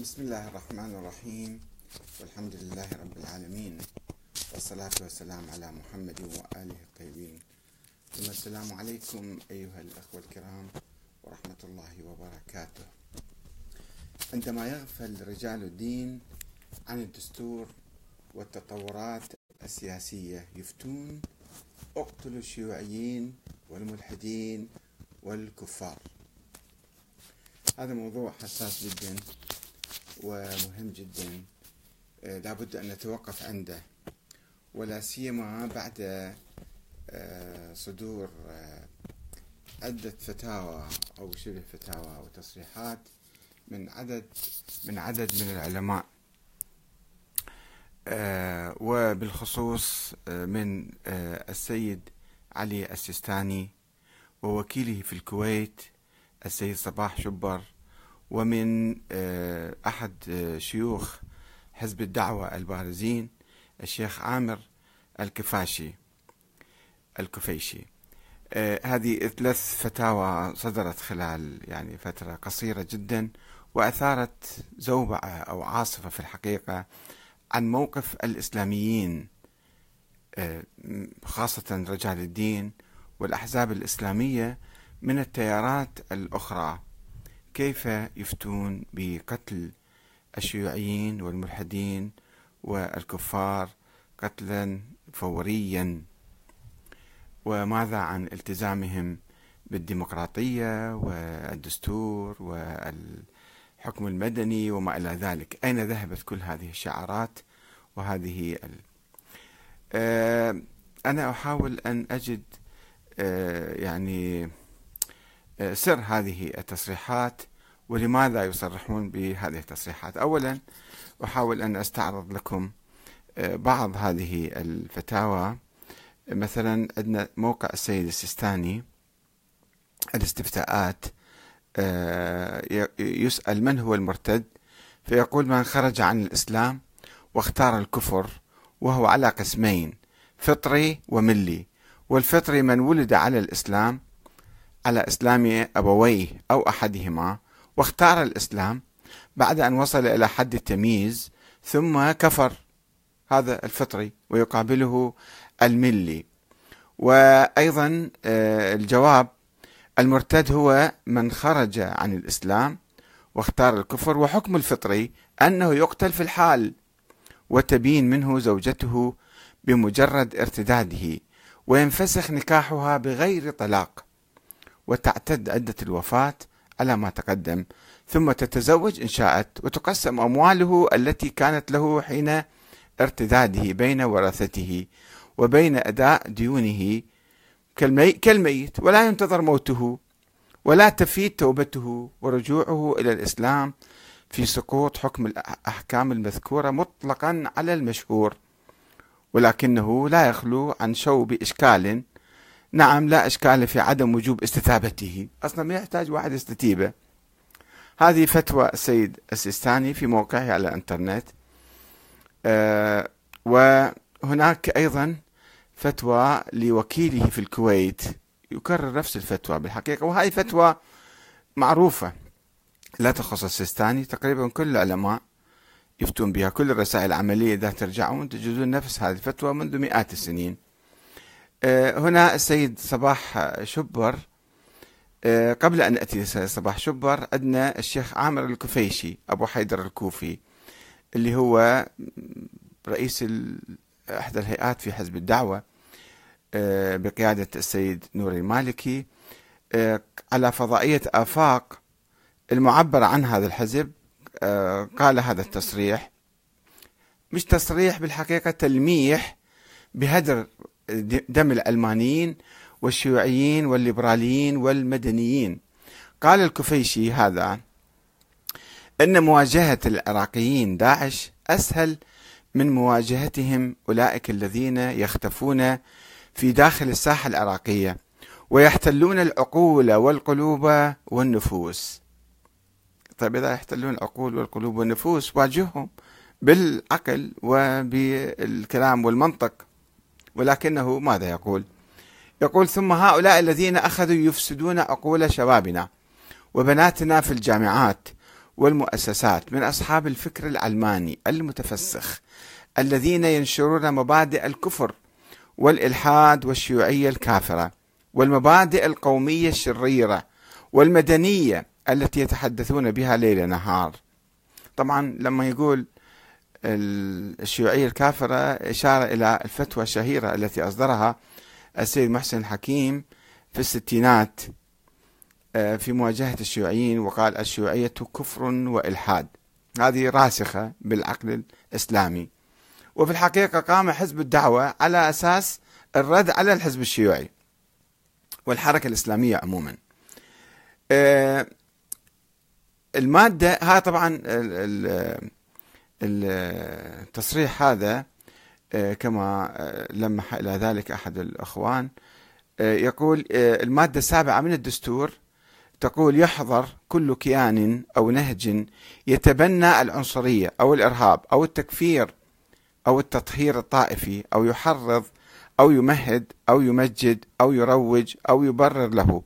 بسم الله الرحمن الرحيم. والحمد لله رب العالمين. والصلاة والسلام على محمد وآله الطيبين. ثم السلام عليكم أيها الأخوة الكرام ورحمة الله وبركاته. عندما يغفل رجال الدين عن الدستور والتطورات السياسية يفتون اقتلوا الشيوعيين والملحدين والكفار. هذا موضوع حساس جدا. ومهم جدا آه، لابد أن نتوقف عنده ولا سيما بعد آه، صدور آه، عدة فتاوى أو شبه فتاوى وتصريحات من عدد من عدد من العلماء. وبالخصوص من السيد علي السيستاني ووكيله في الكويت السيد صباح شبر. ومن آه، أحد آه، شيوخ حزب الدعوة البارزين الشيخ عامر الكفاشي الكفيشي. آه، هذه ثلاث فتاوى صدرت خلال يعني فترة قصيرة جدا وأثارت زوبعة أو عاصفة في الحقيقة عن موقف الإسلاميين خاصة رجال الدين والأحزاب الإسلامية من التيارات الأخرى. كيف يفتون بقتل الشيوعيين والملحدين والكفار قتلا فوريا؟ وماذا عن التزامهم بالديمقراطية والدستور والحكم المدني وما إلى ذلك؟ أين ذهبت كل هذه الشعارات وهذه ال... آه، أنا أحاول أن أجد آه، يعني سر هذه التصريحات ولماذا يصرحون بهذه التصريحات. اولا أحاول أن أستعرض لكم آه، بعض هذه الفتاوى. مثلا عندنا موقع السيد السيستاني الاستفتاءات آه، يسأل من هو المرتد فيقول من خرج عن الإسلام واختار الكفر وهو على قسمين فطري وملي. والفطري من ولد على الإسلام على إسلام أبويه أو أحدهما واختار الإسلام بعد أن وصل إلى حد التمييز ثم كفر هذا الفطري ويقابله الملي. وأيضا آه، الجواب المرتد هو من خرج عن الإسلام واختار الكفر وحكم الفطري أنه يقتل في الحال وتبين منه زوجته بمجرد ارتداده وينفسخ نكاحها بغير طلاق. وتعتد عدة الوفاة على ما تقدم ثم تتزوج إن شاءت وتقسم أمواله التي كانت له حين ارتداده بين ورثته وبين أداء ديونه كالمي كالميت ولا ينتظر موته ولا تفيد توبته ورجوعه إلى الإسلام في سقوط حكم الأحكام المذكورة مطلقا على المشهور ولكنه لا يخلو عن شوب إشكال نعم لا إشكال في عدم وجوب استتابته. أصلا ما يحتاج واحد يستتيبه. هذه فتوى السيد السيستاني في موقعه على الإنترنت. أه وهناك أيضا فتوى لوكيله في الكويت. يكرر نفس الفتوى بالحقيقة وهذه فتوى معروفة. لا تخص السيستاني تقريبا كل العلماء يفتون بها. كل الرسائل العملية إذا ترجعون تجدون نفس هذه الفتوى منذ مئات السنين. هنا السيد صباح شبر. آه، قبل أن نأتي السيد صباح شبر عندنا الشيخ عامر الكفيشي أبو حيدر الكوفي اللي هو رئيس إحدى الهيئات في حزب الدعوة آه، بقيادة السيد نور المالكي. على فضائية آفاق المعبر عن هذا الحزب قال هذا التصريح. مش تصريح بالحقيقة تلميح بهدر دم العلمانيين والشيوعيين والليبراليين والمدنيين. قال الكفيشي هذا أن مواجهة العراقيين داعش أسهل من مواجهتهم أولئك الذين يختفون في داخل الساحة العراقية ويحتلون العقول والقلوب والنفوس. طيب إذا يحتلون العقول والقلوب والنفوس واجههم بالعقل وبالكلام والمنطق. ولكنه ماذا يقول؟ يقول ثم هؤلاء الذين أخذوا يفسدون عقول شبابنا وبناتنا في الجامعات والمؤسسات من أصحاب الفكر العلماني المتفسخ الذين ينشرون مبادئ الكفر والإلحاد والشيوعية الكافرة والمبادئ القومية الشريرة والمدنية التي يتحدثون بها ليل نهار. طبعا لما يقول الشيوعية الكافرة إشارة إلى الفتوى الشهيرة التي أصدرها السيد محسن الحكيم في الستينات آه، في مواجهة الشيوعيين وقال الشيوعية كفر وإلحاد. هذه راسخة بالعقل الإسلامي. وفي الحقيقة قام حزب الدعوة على أساس الرد على الحزب الشيوعي والحركة الإسلامية عموما. آه، المادة ها طبعا التصريح هذا آه، كما لمح إلى ذلك أحد الأخوان يقول المادة السابعة من الدستور تقول يحظر كل كيان أو نهج يتبنى العنصرية أو الإرهاب أو التكفير أو التطهير الطائفي أو يحرض أو يمهد أو يمجد أو يروج أو يبرر له.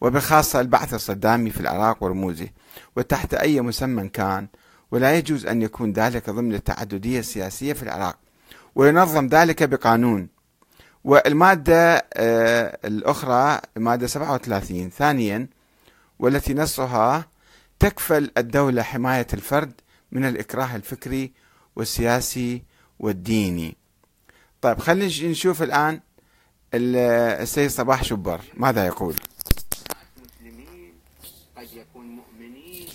وبخاصة البعث الصدامي في العراق ورموزه. وتحت أي مسمى كان ولا يجوز أن يكون ذلك ضمن التعددية السياسية في العراق. وينظم ذلك بقانون. والمادة آه، الأخرى المادة 37 ثانيا والتي نصها تكفل الدولة حماية الفرد من الإكراه الفكري والسياسي والديني. طيب خلينا نشوف الآن السيد صباح شبر ماذا يقول مسلمين قد يكون مؤمنين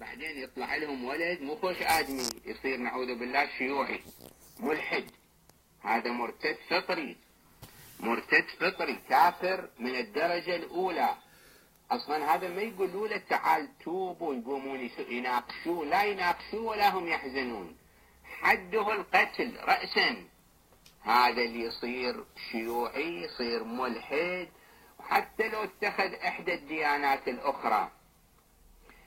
بعدين يطلع لهم ولد مو خوش آدمي يصير نعوذ بالله شيوعي. ملحد. هذا مرتد فطري. مرتد فطري. كافر من الدرجة الأولى. أصلا هذا ما يقولوا له تعال توب ويقومون يناقشوه. لا يناقشوه ولا هم يحزنون. حده القتل رأسا. هذا اللي يصير شيوعي يصير ملحد. وحتى لو اتخذ إحدى الديانات الأخرى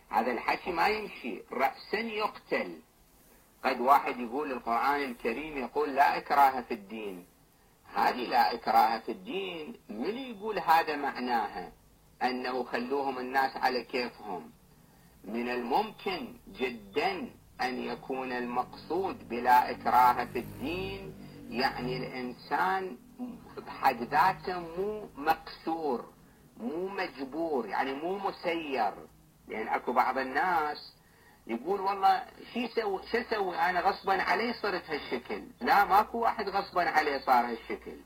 هذا الحكي ما يمشي. رأسا يقتل. قد واحد يقول القرآن الكريم يقول لا إكراه في الدين. هذه لا إكراه في الدين. من يقول هذا معناها؟ أنه خلوهم الناس على كيفهم. من الممكن جدا أن يكون المقصود بلا إكراه في الدين يعني الإنسان بحد ذاته مو مقصور مو مجبور يعني مو مسير. لأن أكو بعض الناس يقول والله شو سوي شو أسوي؟ أنا غصبا علي صرت هالشكل. لا ماكو واحد غصبا عليه صار هالشكل.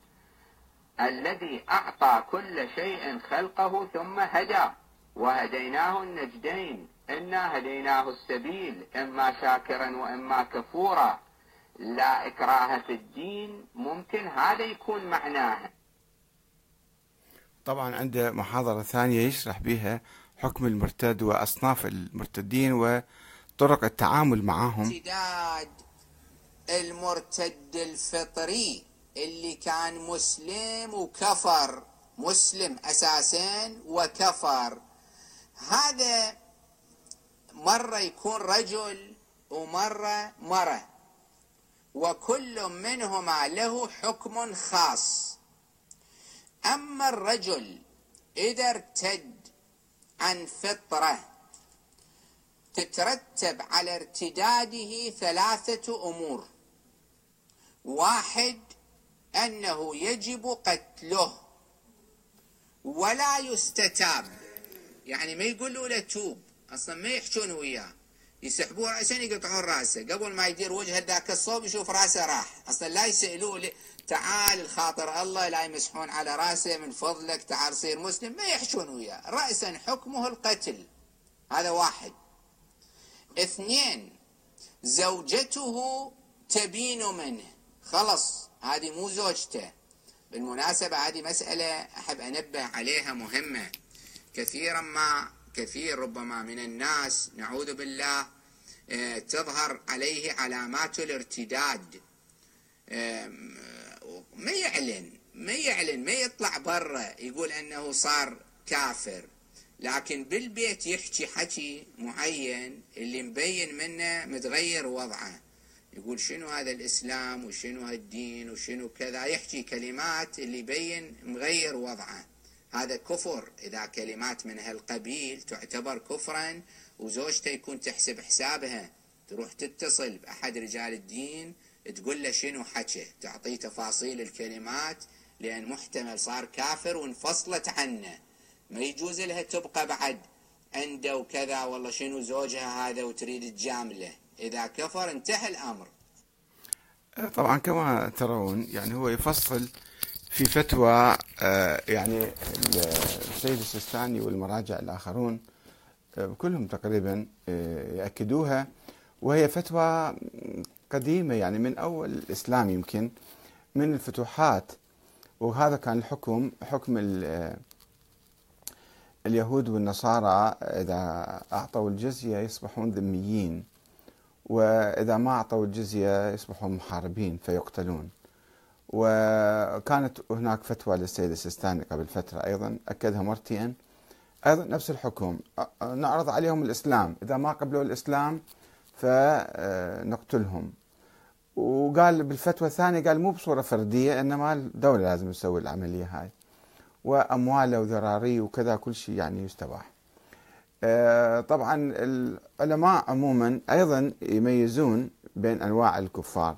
الذي أعطى كل شيء خلقه ثم هدى. وهديناه النجدين. إنا هديناه السبيل. إما شاكرا وإما كفورا. لا إكراه في الدين. ممكن هذا يكون معناه. طبعا عنده محاضرة ثانية يشرح بها حكم المرتد وأصناف المرتدين وطرق التعامل معهم. ارتداد المرتد الفطري اللي كان مسلم وكفر مسلم أساسا وكفر. هذا مرة يكون رجل ومرة مرة وكل منهما له حكم خاص. أما الرجل إذا ارتد عن فطرة. تترتب على ارتداده ثلاثة أمور. واحد أنه يجب قتله. ولا يستتاب. يعني ما يقولوا له توب. أصلا ما يحشون وياه. يسحبوه عشان يقطعون رأسه. قبل ما يدير وجه ذاك الصوب يشوف رأسه راح. أصلا لا يسألوه تعال خاطر الله لا يمسحون على رأسه من فضلك تعال صير مسلم. ما يحشون وياه. رأسا حكمه القتل. هذا واحد. اثنين زوجته تبين منه. خلص هذه مو زوجته. بالمناسبة هذه مسألة أحب أنبه عليها مهمة. كثيرا ما كثير ربما من الناس نعوذ بالله آه، تظهر عليه علامات الارتداد. ما يعلن ما يعلن ما يطلع برا يقول أنه صار كافر. لكن بالبيت يحكي حكي معين اللي مبين منه متغير وضعه. يقول شنو هذا الإسلام وشنو هالدين وشنو كذا. يحكي كلمات اللي يبين مغير وضعه. هذا كفر. إذا كلمات من هالقبيل تعتبر كفرا وزوجته يكون تحسب حسابها تروح تتصل بأحد رجال الدين تقول له شنو حكى تعطيه تفاصيل الكلمات لأن محتمل صار كافر وانفصلت عنه. ما يجوز لها تبقى بعد عنده وكذا والله شنو زوجها هذا وتريد تجامله. إذا كفر انتهى الأمر. طبعا كما ترون يعني هو يفصل في فتوى آه، يعني السيد السيستاني والمراجع الآخرون آه، كلهم تقريبا آه، يأكدوها. وهي فتوى قديمة يعني من أول الإسلام يمكن من الفتوحات. وهذا كان الحكم حكم اليهود والنصارى إذا أعطوا الجزية يصبحون ذميين وإذا ما أعطوا الجزية يصبحون محاربين فيقتلون. وكانت هناك فتوى للسيد السيستاني قبل فترة أيضا أكدها مرتين. أيضا نفس الحكم. نعرض عليهم الإسلام. إذا ما قبلوا الإسلام فنقتلهم وقال بالفتوى الثانية قال مو بصورة فردية إنما الدولة لازم تسوي العملية هاي. وأمواله وذراريه وكذا كل شيء يعني يستباح. آه، طبعا العلماء عموما أيضا يميزون بين أنواع الكفار.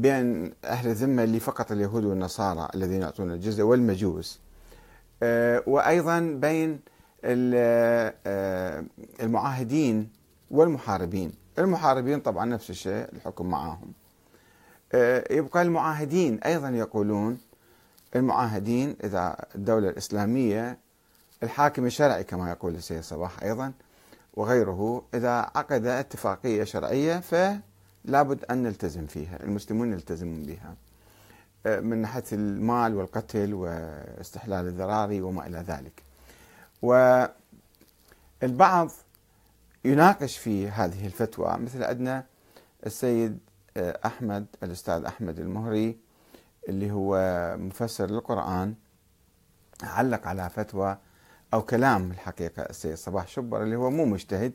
بين أهل الذمة اللي فقط اليهود والنصارى الذين يعطون الجزية والمجوس. آه، وأيضا بين آه، المعاهدين والمحاربين. المحاربين طبعا نفس الشيء الحكم معهم يبقى المعاهدين أيضا يقولون المعاهدين إذا الدولة الإسلامية الحاكم الشرعي كما يقول السيد صباح أيضا وغيره إذا عقد اتفاقية شرعية فلابد أن نلتزم فيها المسلمون يلتزمون بها آه، من ناحية المال والقتل واستحلال الذراري وما إلى ذلك. والبعض يناقش في هذه الفتوى مثل عندنا السيد آه، أحمد الأستاذ أحمد المهري اللي هو مفسر للقرآن علق على فتوى أو كلام الحقيقة السيد صباح شبر اللي هو مو مجتهد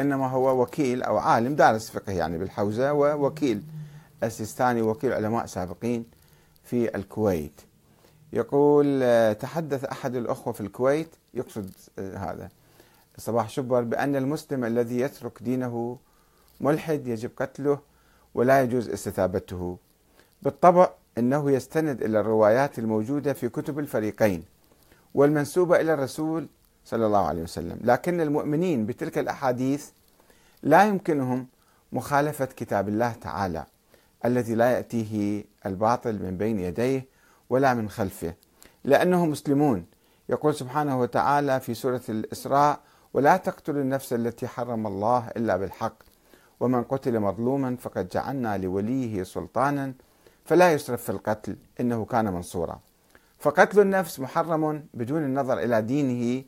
إنما هو وكيل أو عالم دارس فقه يعني بالحوزة ووكيل السيستاني وكيل علماء سابقين في الكويت. يقول تحدث أحد الأخوة في الكويت يقصد هذا. صباح شبر بأن المسلم الذي يترك دينه ملحد يجب قتله ولا يجوز استتابته. بالطبع إنه يستند إلى الروايات الموجودة في كتب الفريقين والمنسوبة إلى الرسول صلى الله عليه وسلم. لكن المؤمنين بتلك الأحاديث لا يمكنهم مخالفة كتاب الله تعالى الذي لا يأتيه الباطل من بين يديه ولا من خلفه لأنهم مسلمون. يقول سبحانه وتعالى في سورة الإسراء ولا تقتلوا النفس التي حرم الله إلا بالحق ومن قتل مظلوما فقد جعلنا لوليه سلطانا فلا يسرف في القتل إنه كان منصورا. فقتل النفس محرم بدون النظر إلى دينه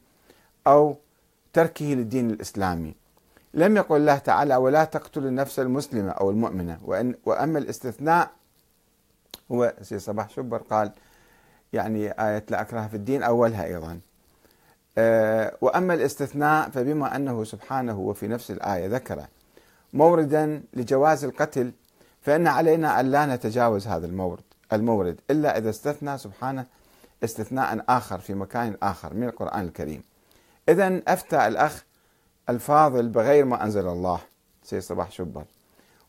أو تركه للدين الإسلامي. لم يقل الله تعالى ولا تقتل النفس المسلمة أو المؤمنة. وإن وأما الاستثناء هو سي صباح شبر قال يعني آية لا أكره في الدين أولها أيضا. أه وأما الاستثناء فبما أنه سبحانه وفي نفس الآية ذكر موردا لجواز القتل فإن علينا أن لا نتجاوز هذا المورد المورد إلا إذا استثنى سبحانه استثناء آخر في مكان آخر من القرآن الكريم. إذا أفتى الأخ الفاضل بغير ما أنزل الله. سيد صباح شبر.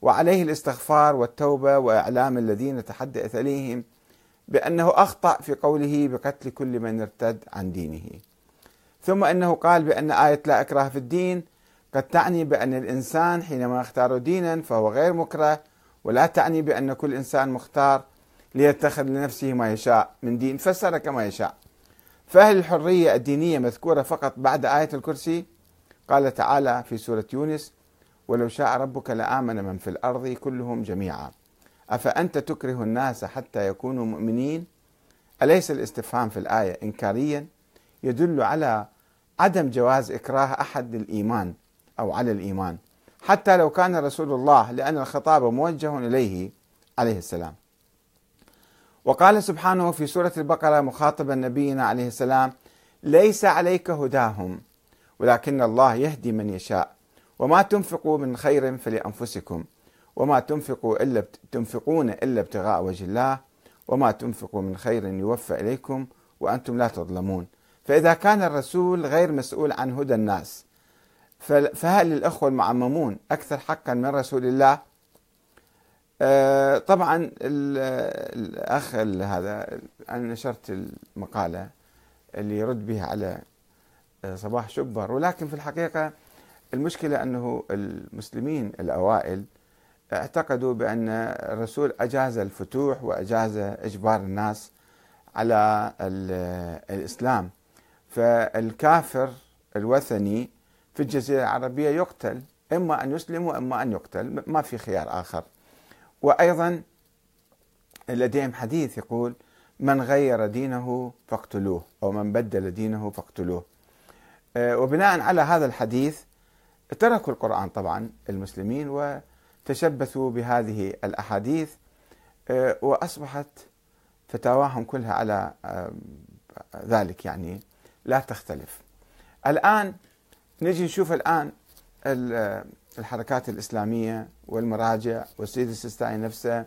وعليه الاستغفار والتوبة وإعلام الذين تحدث إليهم بأنه أخطأ في قوله بقتل كل من ارتد عن دينه. ثم أنه قال بأن آية لا إكراه في الدين قد تعني بأن الإنسان حينما يختار دينا فهو غير مكره ولا تعني بأن كل إنسان مختار ليتخذ لنفسه ما يشاء من دين فسر كما يشاء. فهل الحرية الدينية مذكورة فقط بعد آية الكرسي؟ قال تعالى في سورة يونس ولو شاء ربك لآمن من في الأرض كلهم جميعا. أفأنت تكره الناس حتى يكونوا مؤمنين؟ أليس الاستفهام في الآية إنكاريا؟ يدل على عدم جواز إكراه أحد للإيمان أو على الإيمان حتى لو كان رسول الله لأن الخطاب موجه إليه عليه السلام. وقال سبحانه في سورة البقرة مخاطبا نبينا عليه السلام ليس عليك هداهم ولكن الله يهدي من يشاء. وما تنفقوا من خير فلأنفسكم وما تنفقوا إلا تنفقون إلا ابتغاء وجه الله وما تنفقوا من خير يوفى إليكم وأنتم لا تظلمون. فإذا كان الرسول غير مسؤول عن هدى الناس فهل الأخوة المعممون أكثر حقا من رسول الله؟ طبعا الأخ هذا أنا نشرت المقالة اللي يرد بها على آه، صباح شبر ولكن في الحقيقة المشكلة أنه المسلمين الأوائل اعتقدوا بأن الرسول أجاز الفتوح وأجاز إجبار الناس على الإسلام. فالكافر الوثني في الجزيرة العربية يقتل إما أن يسلم وإما أن يقتل ما في خيار آخر. وأيضا لديهم حديث يقول من غير دينه فاقتلوه أو من بدل دينه فاقتلوه. آه، وبناء على هذا الحديث تركوا القرآن طبعا المسلمين وتشبثوا بهذه الأحاديث آه، وأصبحت فتاواهم كلها على آه، ذلك يعني لا تختلف. الآن نجي نشوف الآن الحركات الإسلامية والمراجع والسيد السيستاني نفسه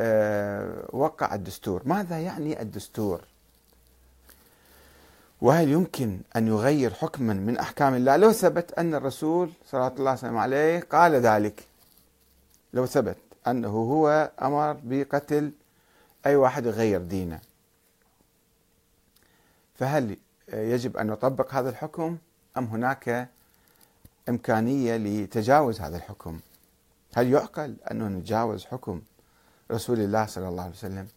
آه، وقع الدستور. ماذا يعني الدستور؟ وهل يمكن أن يغير حكما من أحكام الله؟ لو ثبت أن الرسول صلى الله عليه عليه قال ذلك. لو ثبت أنه هو أمر بقتل أي واحد يغير دينه. فهل يجب أن نطبق هذا الحكم أم هناك إمكانية لتجاوز هذا الحكم. هل يعقل أنه نتجاوز حكم رسول الله صلى الله عليه وسلم؟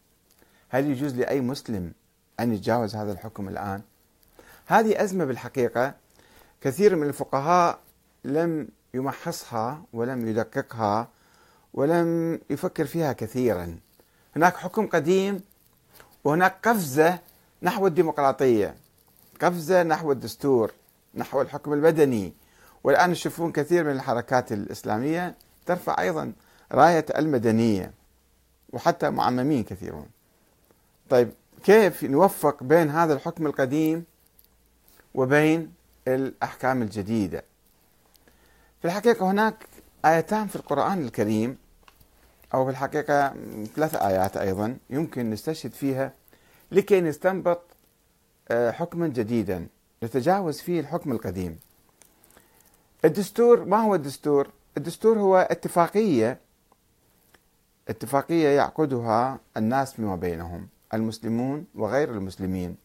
هل يجوز لأي مسلم أن يتجاوز هذا الحكم الآن؟ هذه أزمة بالحقيقة كثير من الفقهاء لم يمحصها ولم يدققها ولم يفكر فيها كثيرا. هناك حكم قديم وهناك قفزة نحو الديمقراطية قفزة نحو الدستور نحو الحكم المدني والآن تشوفون كثير من الحركات الإسلامية ترفع أيضا راية المدنية وحتى معممين كثيرون. طيب كيف نوفق بين هذا الحكم القديم وبين الأحكام الجديدة؟ في الحقيقة هناك آيتان في القرآن الكريم أو في الحقيقة ثلاث آيات أيضا يمكن نستشهد فيها لكي نستنبط آه، حكما جديدا نتجاوز فيه الحكم القديم. الدستور ما هو الدستور؟ الدستور هو اتفاقية اتفاقية يعقدها الناس فيما بينهم المسلمون وغير المسلمين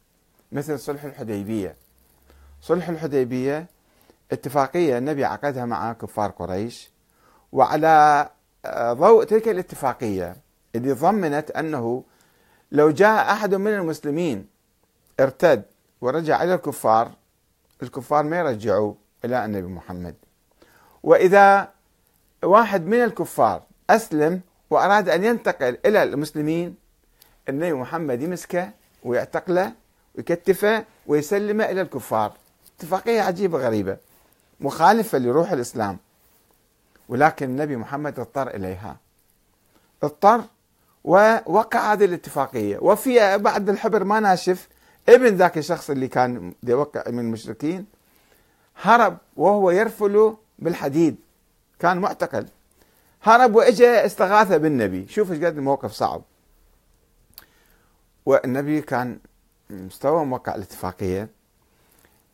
مثل صلح الحديبية. صلح الحديبية اتفاقية النبي عقدها مع كفار قريش وعلى آه، ضوء تلك الاتفاقية اللي ضمنت أنه لو جاء أحد من المسلمين ارتد ورجع إلى الكفار الكفار ما يرجعوا. إلى النبي محمد. وإذا واحد من الكفار أسلم وأراد أن ينتقل إلى المسلمين النبي محمد يمسكه ويعتقله ويكتفه ويسلمه إلى الكفار. اتفاقية عجيبة غريبة مخالفة لروح الإسلام. ولكن النبي محمد اضطر إليها. اضطر ووقع هذه الاتفاقية. وفي بعد الحبر ما ناشف ابن ذاك الشخص اللي كان يوقع من المشركين هرب وهو يرفل بالحديد. كان معتقل. هرب واجى استغاث بالنبي. شوف إيش قد الموقف صعب. والنبي كان مستوى موقع الاتفاقية.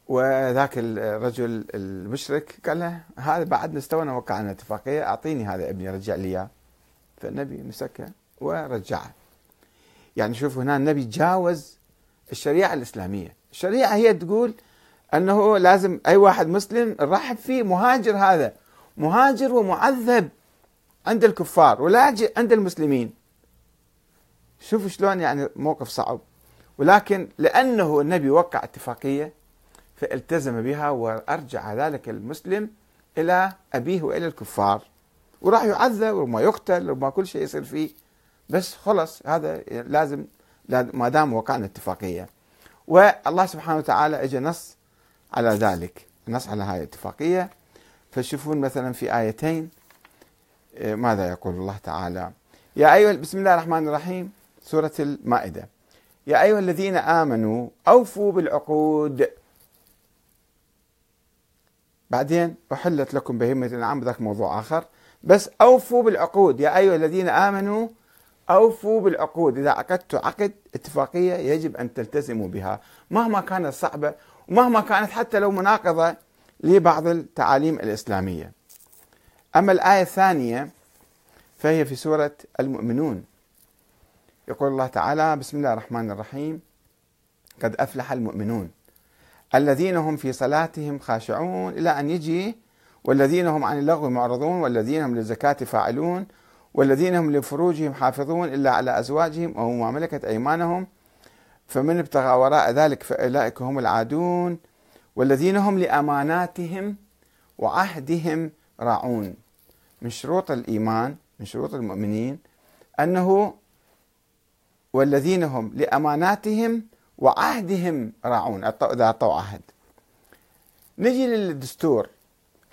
وذاك الرجل المشرك قال له هذا بعد استوى وقعنا اتفاقية أعطيني هذا ابني رجع لي إياه. فالنبي مسكه ورجعه. يعني شوف هنا النبي جاوز الشريعة الإسلامية. الشريعة هي تقول أنه لازم أي واحد مسلم نرحب فيه مهاجر هذا. مهاجر ومعذب عند الكفار ولا عند المسلمين. شوفوا شلون يعني موقف صعب. ولكن لأنه النبي وقع اتفاقية فالتزم بها وأرجع ذلك المسلم إلى أبيه وإلى الكفار. وراح يعذب وما يقتل وما كل شيء يصير فيه. بس خلص هذا لازم ما دام وقعنا اتفاقية. والله سبحانه وتعالى اجى نص على ذلك. نص على هذه الاتفاقية. فشوفون مثلا في آيتين إيه، ماذا يقول الله تعالى؟ يا أيها بسم الله الرحمن الرحيم سورة المائدة. يا أيها الذين آمنوا أوفوا بالعقود. بعدين أحلت لكم بهمة الأنعام ذاك موضوع آخر. بس أوفوا بالعقود. يا أيها الذين آمنوا أوفوا بالعقود. إذا عقدتوا عقد اتفاقية يجب أن تلتزموا بها. مهما كانت صعبة ومهما كانت حتى لو مناقضة لبعض التعاليم الإسلامية. أما الآية الثانية فهي في سورة المؤمنون. يقول الله تعالى بسم الله الرحمن الرحيم. قد أفلح المؤمنون الذين هم في صلاتهم خاشعون إلى أن يجي والذين هم عن اللغو معرضون والذين هم للزكاة فاعلون والذين هم لفروجهم حافظون إلا على أزواجهم أو ما ملكت أيمانهم. فمن ابتغى وراء ذلك فأولئك هم العادون والذين هم لأماناتهم وعهدهم راعون. من شروط الإيمان من شروط المؤمنين أنه والذين هم لأماناتهم وعهدهم راعون إذا أعطوا عهد. نجي للدستور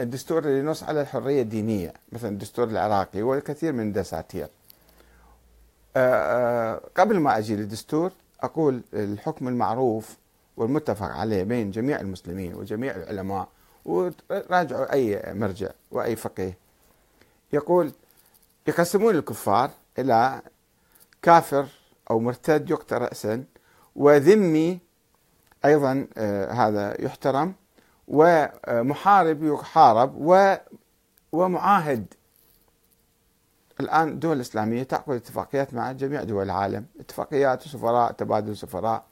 الدستور اللي ينص على الحرية الدينية مثلا الدستور العراقي والكثير من الدساتير. آه، آه، قبل ما أجي للدستور أقول الحكم المعروف والمتفق عليه بين جميع المسلمين وجميع العلماء وراجعوا أي مرجع وأي فقيه. يقول يقسمون الكفار إلى كافر أو مرتد يقتل رأسا وذمي أيضا آه، هذا يحترم ومحارب يحارب ومعاهد الآن الدول الإسلامية تعقد اتفاقيات مع جميع دول العالم. اتفاقيات وسفراء تبادل سفراء.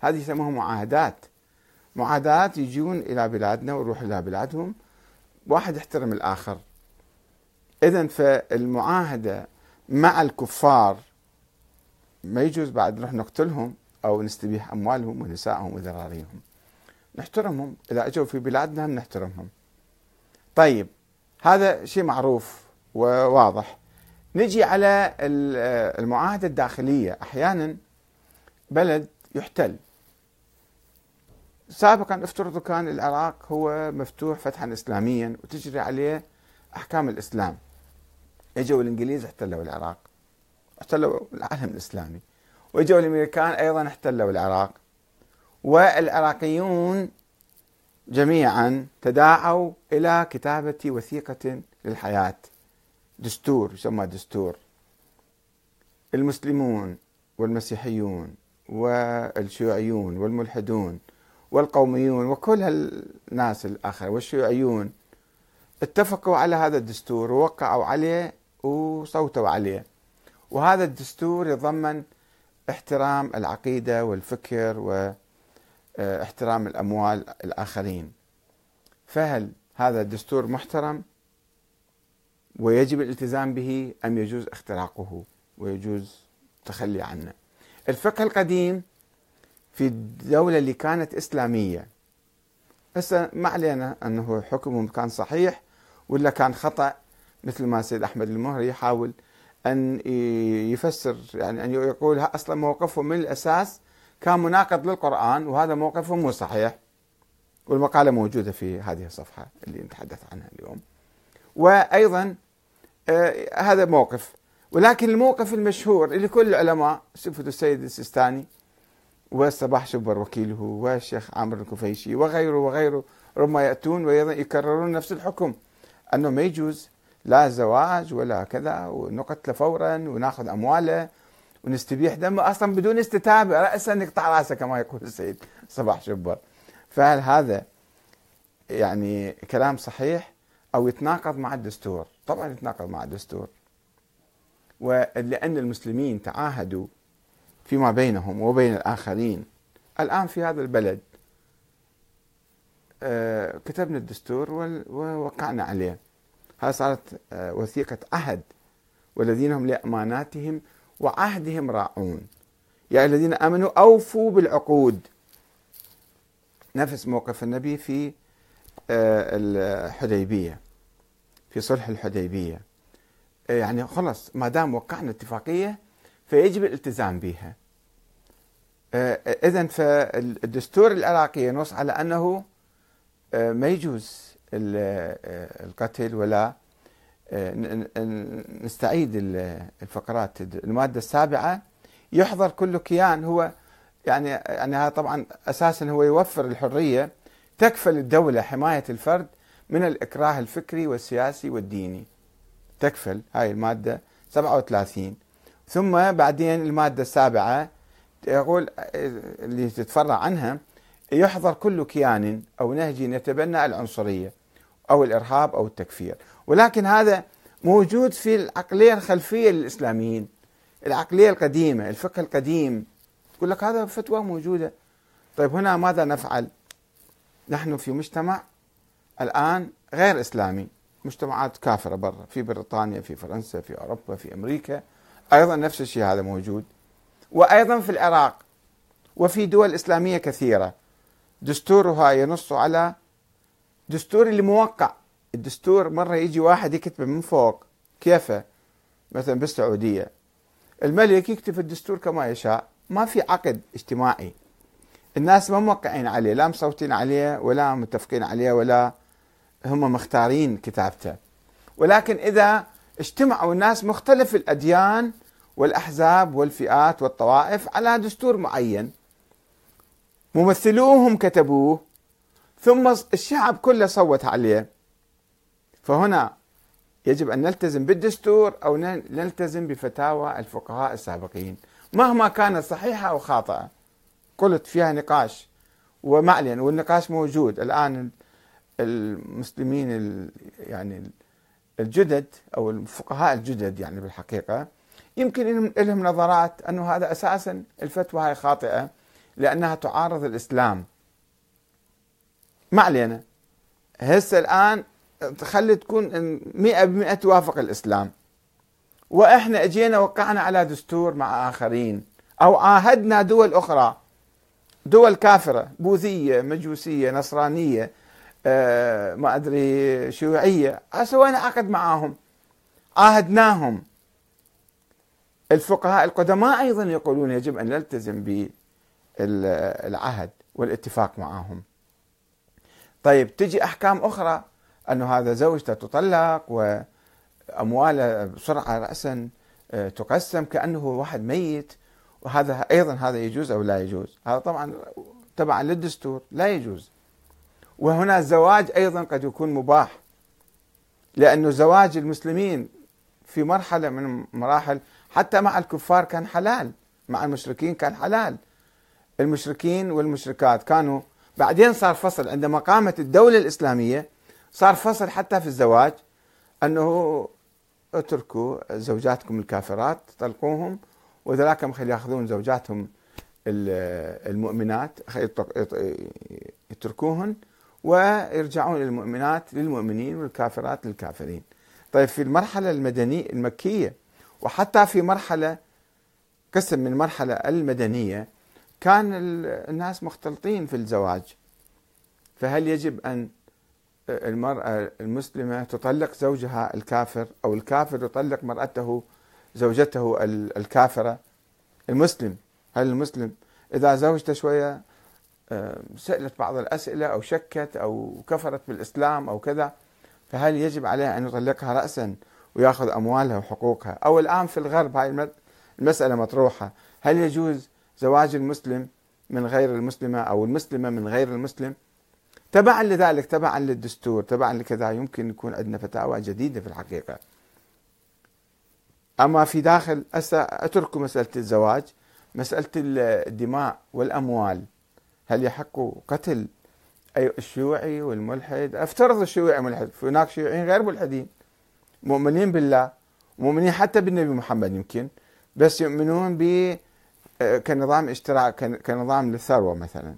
هذه يسموها معاهدات. معاهدات يجون إلى بلادنا ونروح إلى بلادهم. واحد يحترم الآخر. إذا فالمعاهدة مع الكفار ما يجوز بعد نروح نقتلهم أو نستبيح أموالهم ونسائهم وذراريهم. نحترمهم. إذا أجوا في بلادنا نحترمهم. طيب هذا شيء معروف وواضح. نجي على المعاهدة الداخلية. أحيانا بلد يحتل. سابقا افترضوا كان العراق هو مفتوح فتحا إسلاميا وتجري عليه أحكام الإسلام. إجوا الإنجليز احتلوا العراق. احتلوا العالم الإسلامي. وإجوا الأمريكان أيضا احتلوا العراق. والعراقيون جميعا تداعوا إلى كتابة وثيقة للحياة. دستور يسمى دستور. المسلمون والمسيحيون والشيوعيون والملحدون والقوميون وكل هالناس الآخر والشيوعيون اتفقوا على هذا الدستور ووقعوا عليه وصوتوا عليه. وهذا الدستور يتضمن احترام العقيدة والفكر واحترام الأموال الآخرين. فهل هذا الدستور محترم؟ ويجب الالتزام به أم يجوز اختراقه ويجوز التخلي عنه. الفقه القديم في الدولة اللي كانت إسلامية هسه ما علينا أنه حكمهم كان صحيح ولا كان خطأ مثل ما السيد أحمد المهري يحاول أن يفسر يعني أن يقول أصلا موقفهم من الأساس كان مناقض للقرآن وهذا موقفهم مو صحيح. والمقالة موجودة في هذه الصفحة اللي نتحدث عنها اليوم. وأيضا آه هذا موقف. ولكن الموقف المشهور اللي كل العلماء شوفوا السيد السيستاني وصباح شبر وكيله والشيخ عامر الكفيشي وغيره وغيره ربما يأتون ويكررون نفس الحكم أنه ما يجوز لا زواج ولا كذا ونقتله فورا ونأخذ أمواله ونستبيح دمه أصلا بدون استتابة رأسا نقطع رأسه كما يقول السيد صباح شبر فهل هذا يعني كلام صحيح؟ أو يتناقض مع الدستور. طبعا يتناقض مع الدستور. ولأن المسلمين تعاهدوا فيما بينهم وبين الآخرين. الآن في هذا البلد آه، كتبنا الدستور ووقعنا عليه. هذه صارت آه، وثيقة عهد والذين هم لأماناتهم وعهدهم راعون. يا الذين آمنوا أوفوا بالعقود. نفس موقف النبي في الحديبية في صلح الحديبية. يعني خلص ما دام وقعنا اتفاقية فيجب الالتزام بها. إذا فالدستور العراقي ينص على أنه آه، ما يجوز القتل ولا نستعيد الفقرات. المادة السابعة يحضر كل كيان هو يعني يعني هذا طبعا أساسا هو يوفر الحرية تكفل الدولة حماية الفرد من الإكراه الفكري والسياسي والديني. تكفل هاي المادة 37 ثم بعدين المادة السابعة يقول اللي تتفرع عنها يحظر كل كيان أو نهج يتبنى العنصرية أو الإرهاب أو التكفير. ولكن هذا موجود في العقلية الخلفية للإسلاميين. العقلية القديمة الفقه القديم. يقول لك هذا فتوى موجودة. طيب هنا ماذا نفعل؟ نحن في مجتمع الآن غير إسلامي مجتمعات كافرة برا في بريطانيا في فرنسا في أوروبا في أمريكا. أيضا نفس الشيء هذا موجود. وأيضا في العراق وفي دول إسلامية كثيرة. دستورها ينص على دستور اللي موقع الدستور مرة يجي واحد يكتبه من فوق. كيفه؟ مثلا بالسعودية. الملك يكتب الدستور كما يشاء. ما في عقد اجتماعي. الناس ما موقعين عليه لا مصوتين عليه ولا متفقين عليه ولا هم مختارين كتابته. ولكن إذا اجتمعوا الناس مختلف الأديان والأحزاب والفئات والطوائف على دستور معين. ممثلوهم كتبوه ثم الشعب كله صوت عليه. فهنا يجب أن نلتزم بالدستور أو نلتزم بفتاوى الفقهاء السابقين مهما كانت صحيحة أو خاطئة. قلت فيها نقاش ومعلن والنقاش موجود. الآن المسلمين يعني الجدد أو الفقهاء الجدد يعني بالحقيقة يمكن لهم نظرات أنه هذا أساسا الفتوى هاي خاطئة لأنها تعارض الإسلام. ما علينا هسه الآن خلي تكون مئة بمئة توافق الإسلام. وإحنا أجينا وقعنا على دستور مع آخرين أو عاهدنا دول أخرى. دول كافرة بوذية مجوسية نصرانية آه ما أدري شيوعية. سوينا عقد معاهم؟ عاهدناهم. الفقهاء القدماء أيضا يقولون يجب أن نلتزم بالعهد والاتفاق معهم طيب تجي أحكام أخرى أنه هذا زوجته تطلق وأمواله بسرعة رأسا آه، تقسم كأنه واحد ميت. وهذا أيضا هذا يجوز أو لا يجوز؟ هذا طبعا تبعا للدستور لا يجوز. وهنا الزواج أيضا قد يكون مباح لأنه زواج المسلمين في مرحلة من مراحل حتى مع الكفار كان حلال مع المشركين كان حلال. المشركين والمشركات كانوا بعدين صار فصل. عندما قامت الدولة الإسلامية صار فصل حتى في الزواج أنه اتركوا زوجاتكم الكافرات طلقوهم وذلاك يأخذون زوجاتهم المؤمنات يتركوهن ويرجعون للمؤمنات للمؤمنين والكافرات للكافرين. طيب في المرحلة المدنية المكية وحتى في مرحلة قسم من المرحلة المدنية كان الناس مختلطين في الزواج. فهل يجب أن المرأة المسلمة تطلق زوجها الكافر أو الكافر يطلق مرأته زوجته الكافرة. المسلم هل المسلم إذا زوجته شوية آه، سألت بعض الأسئلة أو شكت أو كفرت بالإسلام أو كذا فهل يجب عليه أن يطلقها رأسا ويأخذ أموالها وحقوقها؟ أو الآن في الغرب هاي المسألة مطروحة. هل يجوز زواج المسلم من غير المسلمة أو المسلمة من غير المسلم؟ تبعا لذلك تبعا للدستور تبعا لكذا. يمكن يكون عندنا فتاوى جديدة في الحقيقة. أما في داخل أتركوا مسألة الزواج مسألة الدماء والأموال. هل يحق قتل أي الشيوعي والملحد؟ أفترض الشيوعي ملحد هناك شيوعيين غير ملحدين مؤمنين بالله مؤمنين حتى بالنبي محمد يمكن بس يؤمنون ب آه، كنظام اشتراك كنظام للثروة مثلا.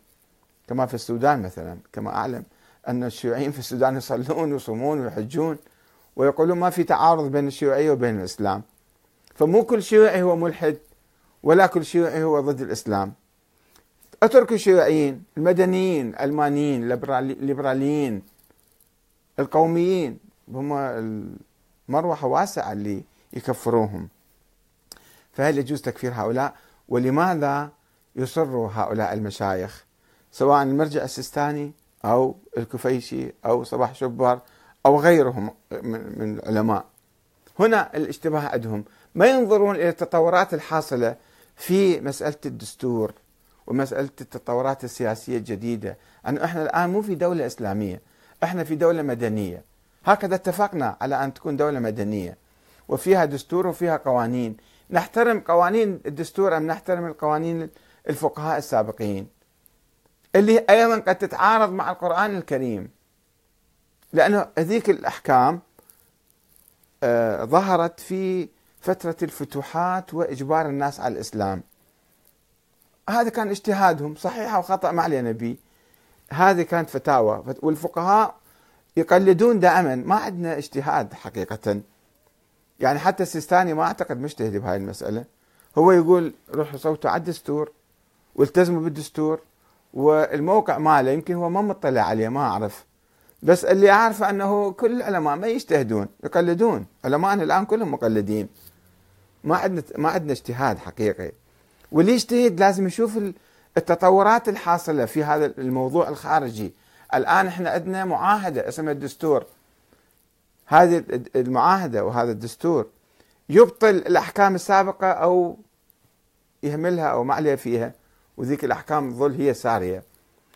كما في السودان مثلا كما أعلم أن الشيوعيين في السودان يصلون ويصومون ويحجون ويقولون ما في تعارض بين الشيوعية وبين الإسلام. فمو كل شيوعي هو ملحد ولا كل شيوعي هو ضد الإسلام. أترك الشيوعيين المدنيين ألمانيين الليبراليين القوميين هم المروحة واسعة اللي يكفروهم. فهل يجوز تكفير هؤلاء؟ ولماذا يصر هؤلاء المشايخ؟ سواء المرجع السيستاني أو الكفيشي أو صباح شبر أو غيرهم من العلماء. هنا الاشتباه عندهم. ما ينظرون إلى التطورات الحاصلة في مسألة الدستور ومسألة التطورات السياسية الجديدة. أن إحنا الآن مو في دولة إسلامية إحنا في دولة مدنية. هكذا اتفقنا على أن تكون دولة مدنية. وفيها دستور وفيها قوانين. نحترم قوانين الدستور أم نحترم القوانين الفقهاء السابقين؟ اللي أيضا قد تتعارض مع القرآن الكريم. لأنه هذيك الأحكام آه، ظهرت في فترة الفتوحات وإجبار الناس على الإسلام. هذا كان اجتهادهم صحيح أو خطأ ما علينا به. هذه كانت فتاوى. والفقهاء يقلدون دائما. ما عندنا اجتهاد حقيقة. يعني حتى السيستاني ما أعتقد مجتهد بهاي المسألة. هو يقول روحوا صوتوا على الدستور والتزموا بالدستور والموقع ماله يمكن هو ما مطلع عليه ما أعرف. بس اللي أعرفه أنه كل العلماء ما يجتهدون يقلدون. علماءنا الآن كلهم مقلدين. ما عندنا ما عندنا اجتهاد حقيقي. واللي يجتهد لازم يشوف التطورات الحاصلة في هذا الموضوع الخارجي. الآن إحنا عندنا معاهدة اسمها الدستور. هذه المعاهدة وهذا الدستور يبطل الأحكام السابقة أو يهملها أو ما عليه فيها وذيك الأحكام تظل هي سارية.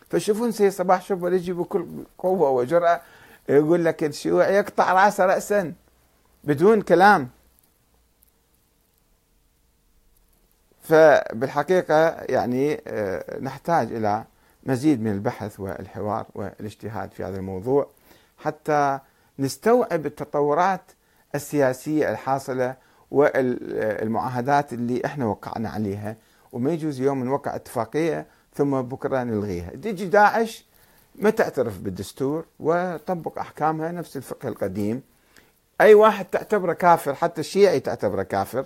فشوفون سي صباح شوف يجي بكل قوة وجرأة يقول لك الشيوعي يقطع رأسه رأسا بدون كلام. فبالحقيقة يعني آه، نحتاج إلى مزيد من البحث والحوار والاجتهاد في هذا الموضوع حتى نستوعب التطورات السياسية الحاصلة والمعاهدات اللي إحنا وقعنا عليها. وما يجوز يوم نوقع اتفاقية ثم بكرة نلغيها. تجي داعش ما تعترف بالدستور؟ وطبق أحكامها نفس الفقه القديم. أي واحد تعتبره كافر حتى الشيعي تعتبره كافر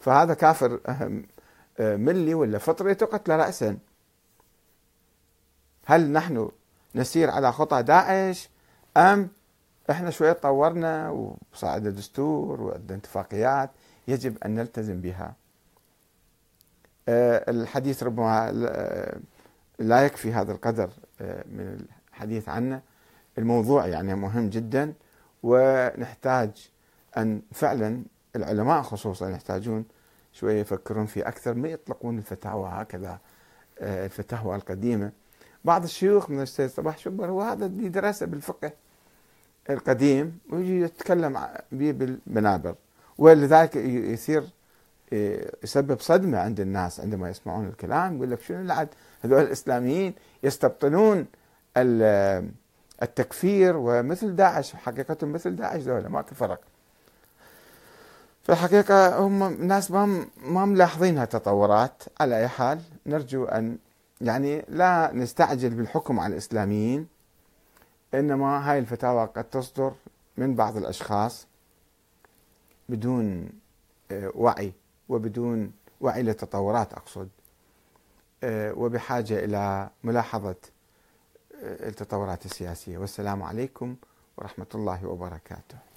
فهذا كافر ملي ولا فطري تقتل رأسا هل نحن نسير على خطى داعش؟ أم إحنا شوية طورنا وصعد دستور وعندنا اتفاقيات يجب أن نلتزم بها. آه، الحديث ربما لا يكفي هذا القدر آه، من الحديث عنه. الموضوع يعني مهم جدا ونحتاج أن فعلا العلماء خصوصا يحتاجون شوية يفكرون فيه أكثر ما يطلقون الفتاوى هكذا آه، الفتاوى القديمة. بعض الشيوخ من السيد صباح شبر هو هذا اللي درسه بالفقه القديم ويجي يتكلم به بالمنابر. ولذلك يصير آه، يسبب صدمة عند الناس عندما يسمعون الكلام يقول لك شنو العد؟ هذول الإسلاميين يستبطنون التكفير ومثل داعش حقيقة مثل داعش ذولا ما فرق. في الحقيقة هم الناس ما ما ملاحظين هالتطورات. على أي حال نرجو أن يعني لا نستعجل بالحكم على الإسلاميين إنما هاي الفتاوى قد تصدر من بعض الأشخاص بدون آه، وعي وبدون وعي للتطورات أقصد آه، وبحاجة إلى ملاحظة آه، التطورات السياسية. والسلام عليكم ورحمة الله وبركاته.